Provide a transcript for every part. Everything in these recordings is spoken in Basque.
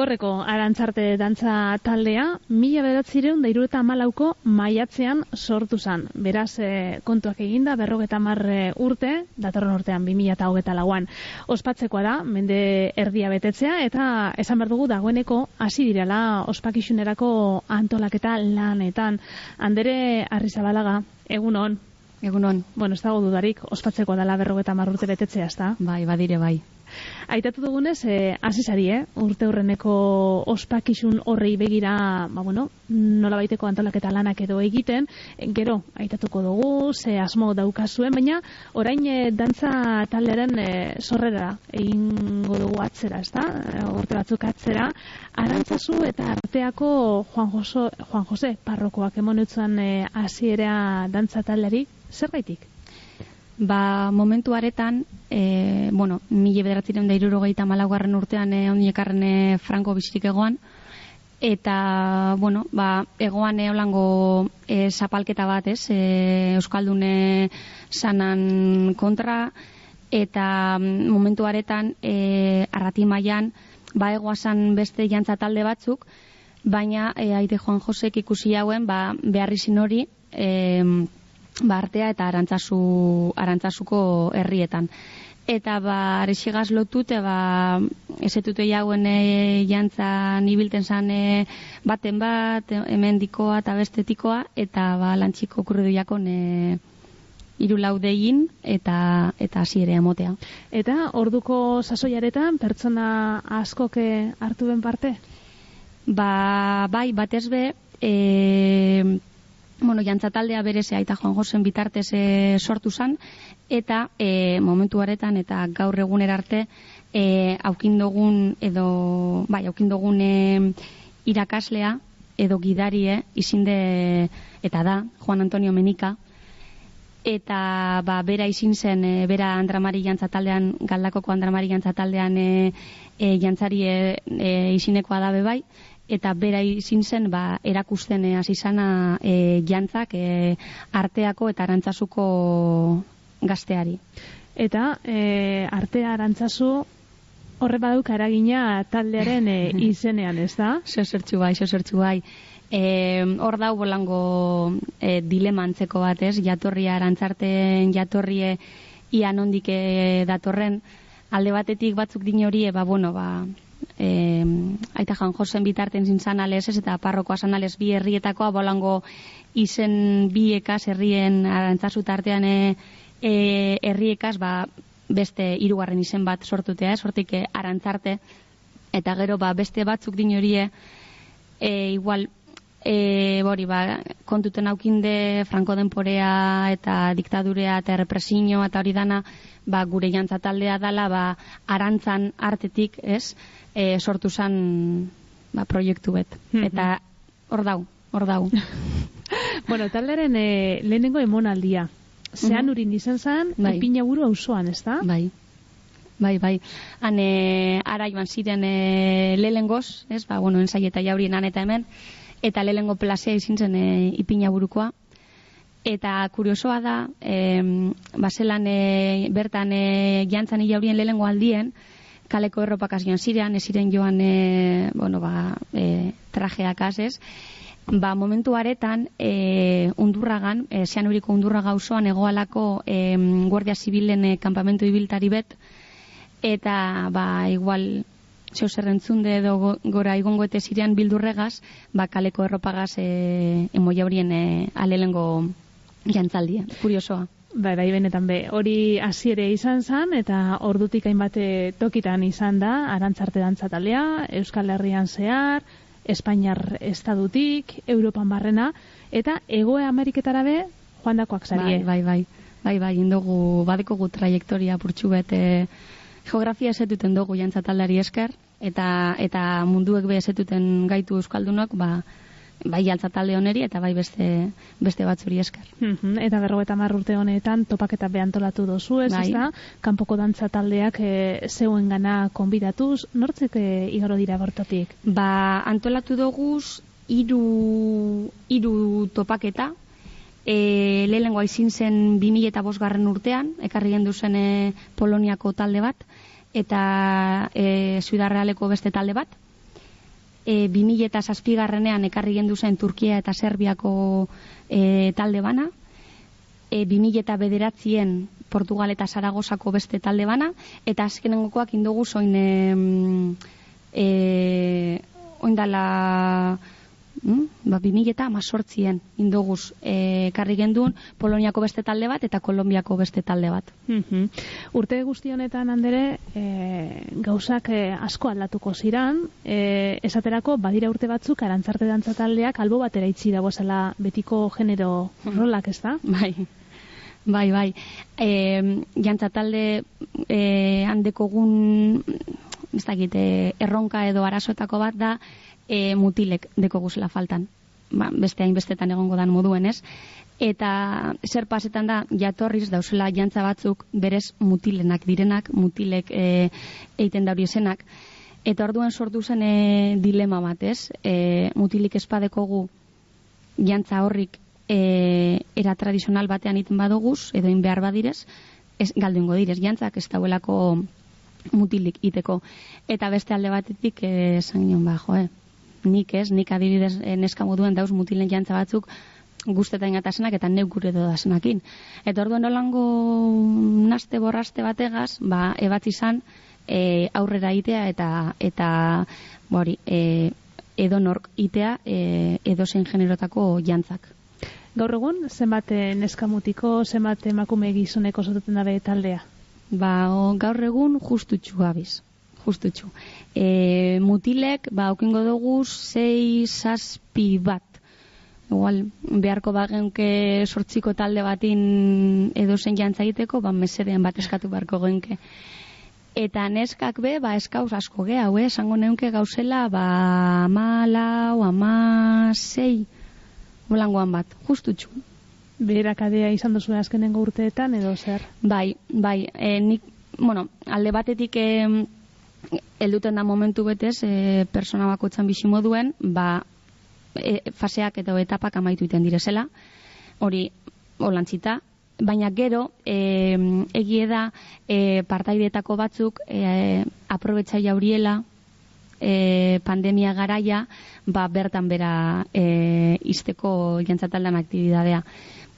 Igorreko arantzarte dantza taldea, mila beratzireun da irureta malauko maiatzean sortu zan. Beraz, e, kontuak eginda, berrogeta marre urte, datorren urtean, bi mila eta hogeta lauan. Ospatzekoa da, mende erdia betetzea, eta esan behar dugu dagoeneko hasi direla ospakixunerako antolaketa lanetan. Andere, arrizabalaga, egunon. Egunon. Bueno, ez dago dudarik, ospatzeko dela berrogeta marrurte betetzea, ez da? Bai, badire, bai. Aitatu dugunez, eh, azizari, eh? urte horreneko ospakizun horrei begira, ba, bueno, nola baiteko antolaketa lanak edo egiten, gero, aitatuko dugu, ze asmo daukazuen, baina orain eh, dantza taldearen eh, sorrera egingo dugu atzera, ez da? Urte batzuk atzera, arantzazu eta arteako Juan, Joso, Juan Jose parrokoak emonutzen eh, hasiera dantza taldeari, zer gaitik? Ba, momentu aretan, e, bueno, mila bederatziren da irurogeita malagarren urtean e, ondiekarren e, franko bizirik egoan, eta, bueno, ba, egoan e, holango e, zapalketa bat, ez, e, Euskaldune sanan kontra, eta mm, momentu aretan, e, arrati maian, ba, egoazan beste jantza talde batzuk, baina, e, aite Juan Josek ikusi hauen, ba, beharri hori, e, ba, artea eta arantzazu, arantzazuko herrietan. Eta ba, arexigaz lotute, ba, esetute jauen e, jantzan ibilten zan e, baten bat, hemen dikoa eta bestetikoa, eta ba, lantxiko kurridu jakon e, iru laudegin eta eta hasi ere amotea. Eta orduko sasoiaretan pertsona askoke hartu ben parte? Ba, bai, batez be, e, bueno, jantza taldea bereze aita Juan Josen bitartez e, sortu zan, eta e, momentu aretan eta gaur eguner arte e, aukindogun edo, bai, aukindogun e, irakaslea edo gidarie izinde eta da, Juan Antonio Menika, eta ba, bera izin zen, e, bera Andramari jantza galdakoko Andramari jantza e, e, jantzari e, e, izinekoa dabe bai, eta bera izin zen ba, erakusten eh, hasi sana e, jantzak e, arteako eta arantzazuko gazteari. Eta e, artea arantzazu horre baduk aragina taldearen e, izenean, ez da? Zozertxu bai, zozertxu bai. E, hor dau bolango e, dilema antzeko bat, ez? Jatorria arantzarten jatorrie ia nondik datorren alde batetik batzuk din horie, ba, bueno, ba, eh, aita jan josen bitarten zintzan ez eta parrokoa sanales bi herrietakoa bolango izen bi ekas herrien arantzazu tartean e, e, herriekaz ba, beste hirugarren izen bat sortutea, sortik e, arantzarte. Eta gero ba, beste batzuk din horie e, igual e, bori, ba, kontuten aukinde franko denporea eta diktadurea eta represio eta hori dana ba, gure jantza taldea dala ba, arantzan artetik, ez? e, sortu zan ba, proiektu bet. Mhm. Eta hor dau, hor dau. bueno, talderen e, lehenengo emonaldia. Zean mm urin izan zan, bai. ipina buru hausoan, ez da? Bai. Bai, bai. Han, e, ara joan ziren e, lehengoz, ez? Ba, bueno, ensai eta jaurien eta hemen. Eta lehengo plazea izin zen e, ipina burukoa. Eta kuriosoa da, e, baselan e, bertan e, jantzan jaurien lehengo aldien, kaleko erropak joan zirean, ez ziren joan e, bueno, ba, e, trajeak azez, ba, momentu aretan e, undurragan, e, zean uriko undurra gauzoan egoalako e, guardia zibilen e, kampamentu ibiltari bet, eta ba, igual zeu zerrentzunde edo gora igongoete zirean bildurregaz, ba, kaleko erropagaz e, emoia horien e, alelengo jantzaldia, kuriosoa. Bai, bai, benetan be, hori hasiere izan zen, eta ordutik hainbate tokitan izan da, arantzarte dantza Euskal Herrian zehar, Espainiar estadutik, Europan barrena, eta Egoe Ameriketara be, joan dakoak zarie. Bai, bai, bai, bai, bai, indogu, badeko gu trajektoria purtsu bete, geografia esetuten dugu jantzatalari esker, eta, eta munduek be esetuten gaitu Euskaldunok, ba, bai altza talde oneri eta bai beste beste batzuri esker. Mm Eta berro eta urte honetan topaketa behantolatu dozu, ez bai. da? Kanpoko dantza taldeak e, zeuen gana konbidatuz, nortzek e, igaro dira bortotik? Ba, antolatu doguz, iru, iru topaketa, e, lehenengo aizin zen 2000 eta bosgarren urtean, ekarri gendu zen e, Poloniako talde bat, eta e, Zuidarrealeko beste talde bat, e, 2000 eta zazpigarrenean ekarri gendu zen Turkia eta Serbiako e, talde bana, e, 2000 eta bederatzien Portugal eta Zaragozako beste talde bana, eta azkenengokoak indugu zoin e, e, oindala mm, ba, 2000 eta amazortzien indoguz e, karri gendun Poloniako beste talde bat eta Kolombiako beste talde bat. Mm Urte guzti honetan handere e, gauzak e, asko aldatuko ziran, e, esaterako badira urte batzuk arantzarte dantza taldeak albo batera itzi dagoela betiko genero rolak, ez da? Bai. Bai, bai. E, jantza talde e, handeko gun ez dakit, erronka edo arazoetako bat da e, mutilek deko guzela faltan. Ba, beste hainbestetan egongo dan moduen, ez? Eta zer pasetan da, jatorriz dauzela jantza batzuk berez mutilenak direnak, mutilek e, eiten dauri esenak. Eta orduan sortu zen e, dilema bat, ez? E, mutilik espadekogu jantza horrik e, era tradizional batean iten badoguz, edo in behar badirez, ez, galduingo direz, jantzak ez dauelako mutilik iteko. Eta beste alde batetik, esan nion, ba, jo, eh? Nik ez, nik adibidez eh, neska moduen dauz mutilen jantza batzuk guzteta ingatasenak eta neuk gure dodasenakin. Eta orduan nolango naste borraste bategaz, ba, ebatzi izan e, aurrera itea eta eta bori, e, edo nork itea e, edo zen generotako jantzak. Gaur egun, zenbat neska mutiko, zenbat emakume gizoneko zotuten dabe taldea? Ba, o, gaur egun justutxu gabiz justutxu. E, mutilek, ba, okingo dugu, sei saspi bat. Igual, beharko bagenke sortziko talde batin edo zen jantza egiteko, ba, mesedean bat eskatu beharko genke. Eta neskak be, ba, eskauz asko ge, hau, eh? esango neunke gauzela, ba, ama lau, ama sei, bolangoan bat, justutxu. Berakadea izan duzu azkenengo urteetan, edo zer? Bai, bai, e, nik, bueno, alde batetik, e, elduten da momentu betez, e, persona bakoitzan bizi moduen, ba, e, faseak eta etapak amaitu iten direzela, hori holantzita, baina gero, e, egie da, e, partaidetako batzuk, e, aprobetsai jauriela, e, pandemia garaia, ba, bertan bera e, izteko jantzataldan aktibidadea.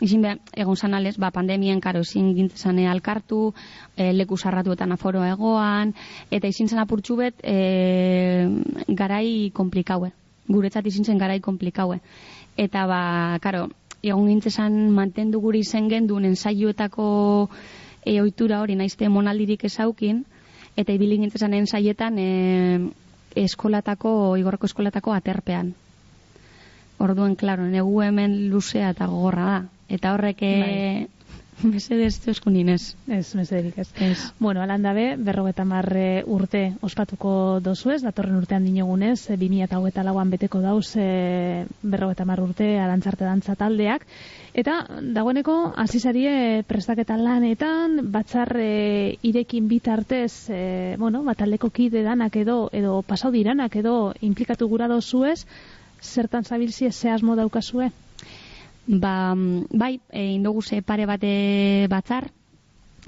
Izin be, egon zanales, ba, pandemien, karo, ezin gintzane alkartu, e, leku sarratuetan aforo egoan, eta izin zan apurtxu bet, e, garai komplikaue. Guretzat izin zen garai komplikaue. Eta, ba, karo, egon gintzan mantendu guri zen gendun ensaiuetako e, oitura hori naizte monaldirik ezaukin, eta ibili gintzan ensaietan e, eskolatako, igorreko eskolatako aterpean. Orduen, klaro, negu hemen luzea eta gogorra da. Eta horrek bai. mesedez txosku ninez. Ez, mesederik ez. ez. Bueno, alanda be, berrogeta marre urte ospatuko dozu ez, datorren urtean dinegunez, 2000 eta hogeta lauan beteko dauz e, berrogeta marre urte alantzarte dantza taldeak. Eta dagoeneko azizarie prestaketa lanetan, batzarre irekin bitartez, e, bueno, bataldeko kide danak edo, edo pasau diranak edo implikatu gura dozu ez, zertan zabilzie zehazmo daukazue? Ba, bai, e, indogu ze pare bate batzar,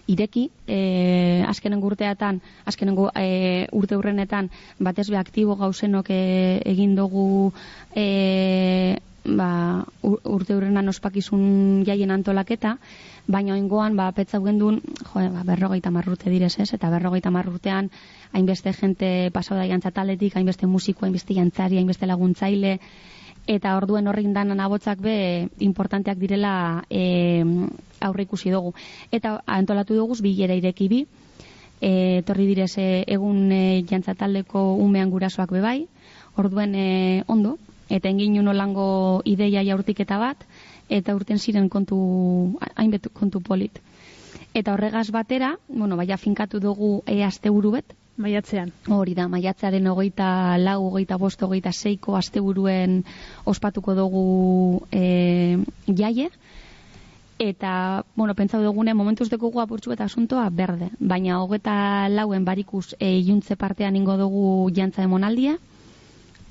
ireki, e, azkenen urteatan, azkenen e, urte urrenetan, batez be aktibo gauzenok e, egin dugu e, ba, urte urrenan ospakizun jaien antolaketa, baina oingoan, ba, petza gendun, jo, ba, berrogeita marrurte direz ez, eta berrogeita marrurtean, hainbeste jente pasau da jantzataletik, hainbeste musiko, hainbeste jantzari, hainbeste laguntzaile, eta orduen horrein danan abotzak be importanteak direla e, aurre ikusi dugu. Eta antolatu dugu bilera ireki bi, e, torri direz egun e, jantzataldeko umean gurasoak be bai, orduen e, ondo, eta engin nolango ideia jaurtik eta bat, eta urten ziren kontu, hainbet kontu polit. Eta horregaz batera, bueno, baina finkatu dugu e, aste bet, Maiatzean. Hori da, maiatzearen hogeita lau, hogeita bost, hogeita seiko asteburuen ospatuko dugu e, jaie. Eta, bueno, pentsau dugune, momentuz deko gu apurtxu eta asuntoa berde. Baina hogeita lauen barikuz e, juntze partean ingo dugu jantza emonaldia.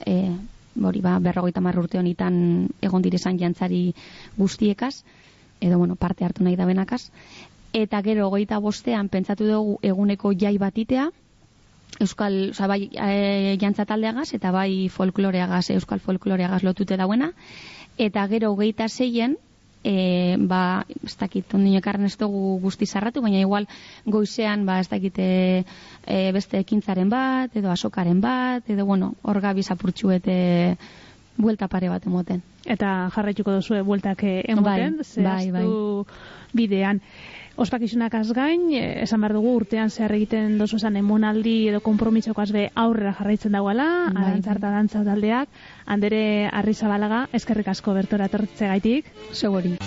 E, hori ba, berrogeita marrurte honitan egon direzan jantzari guztiekaz. Edo, bueno, parte hartu nahi da benakaz. Eta gero, hogeita bostean, pentsatu dugu eguneko jai batitea euskal, oza, bai e, jantza taldeagaz eta bai folkloreagaz, euskal folkloreagaz lotute dauena. Eta gero hogeita zeien, e, ba, ez dakit, ondino ekarren ez dugu guzti zarratu, baina igual goizean, ba, ez dakit, e, e, beste ekintzaren bat, edo asokaren bat, edo, bueno, hor gabi zapurtxuete buelta pare bat emoten. Eta jarraituko duzu bueltak emoten, bai, bai, bai. bidean. Ospakizunak azgain, eh, esan behar dugu urtean zehar egiten dozu esan emonaldi edo kompromisoko azbe aurrera jarraitzen dagoela, bai. arantzarta dantza taldeak, handere arrizabalaga, eskerrik asko bertora tortze gaitik. Seguri.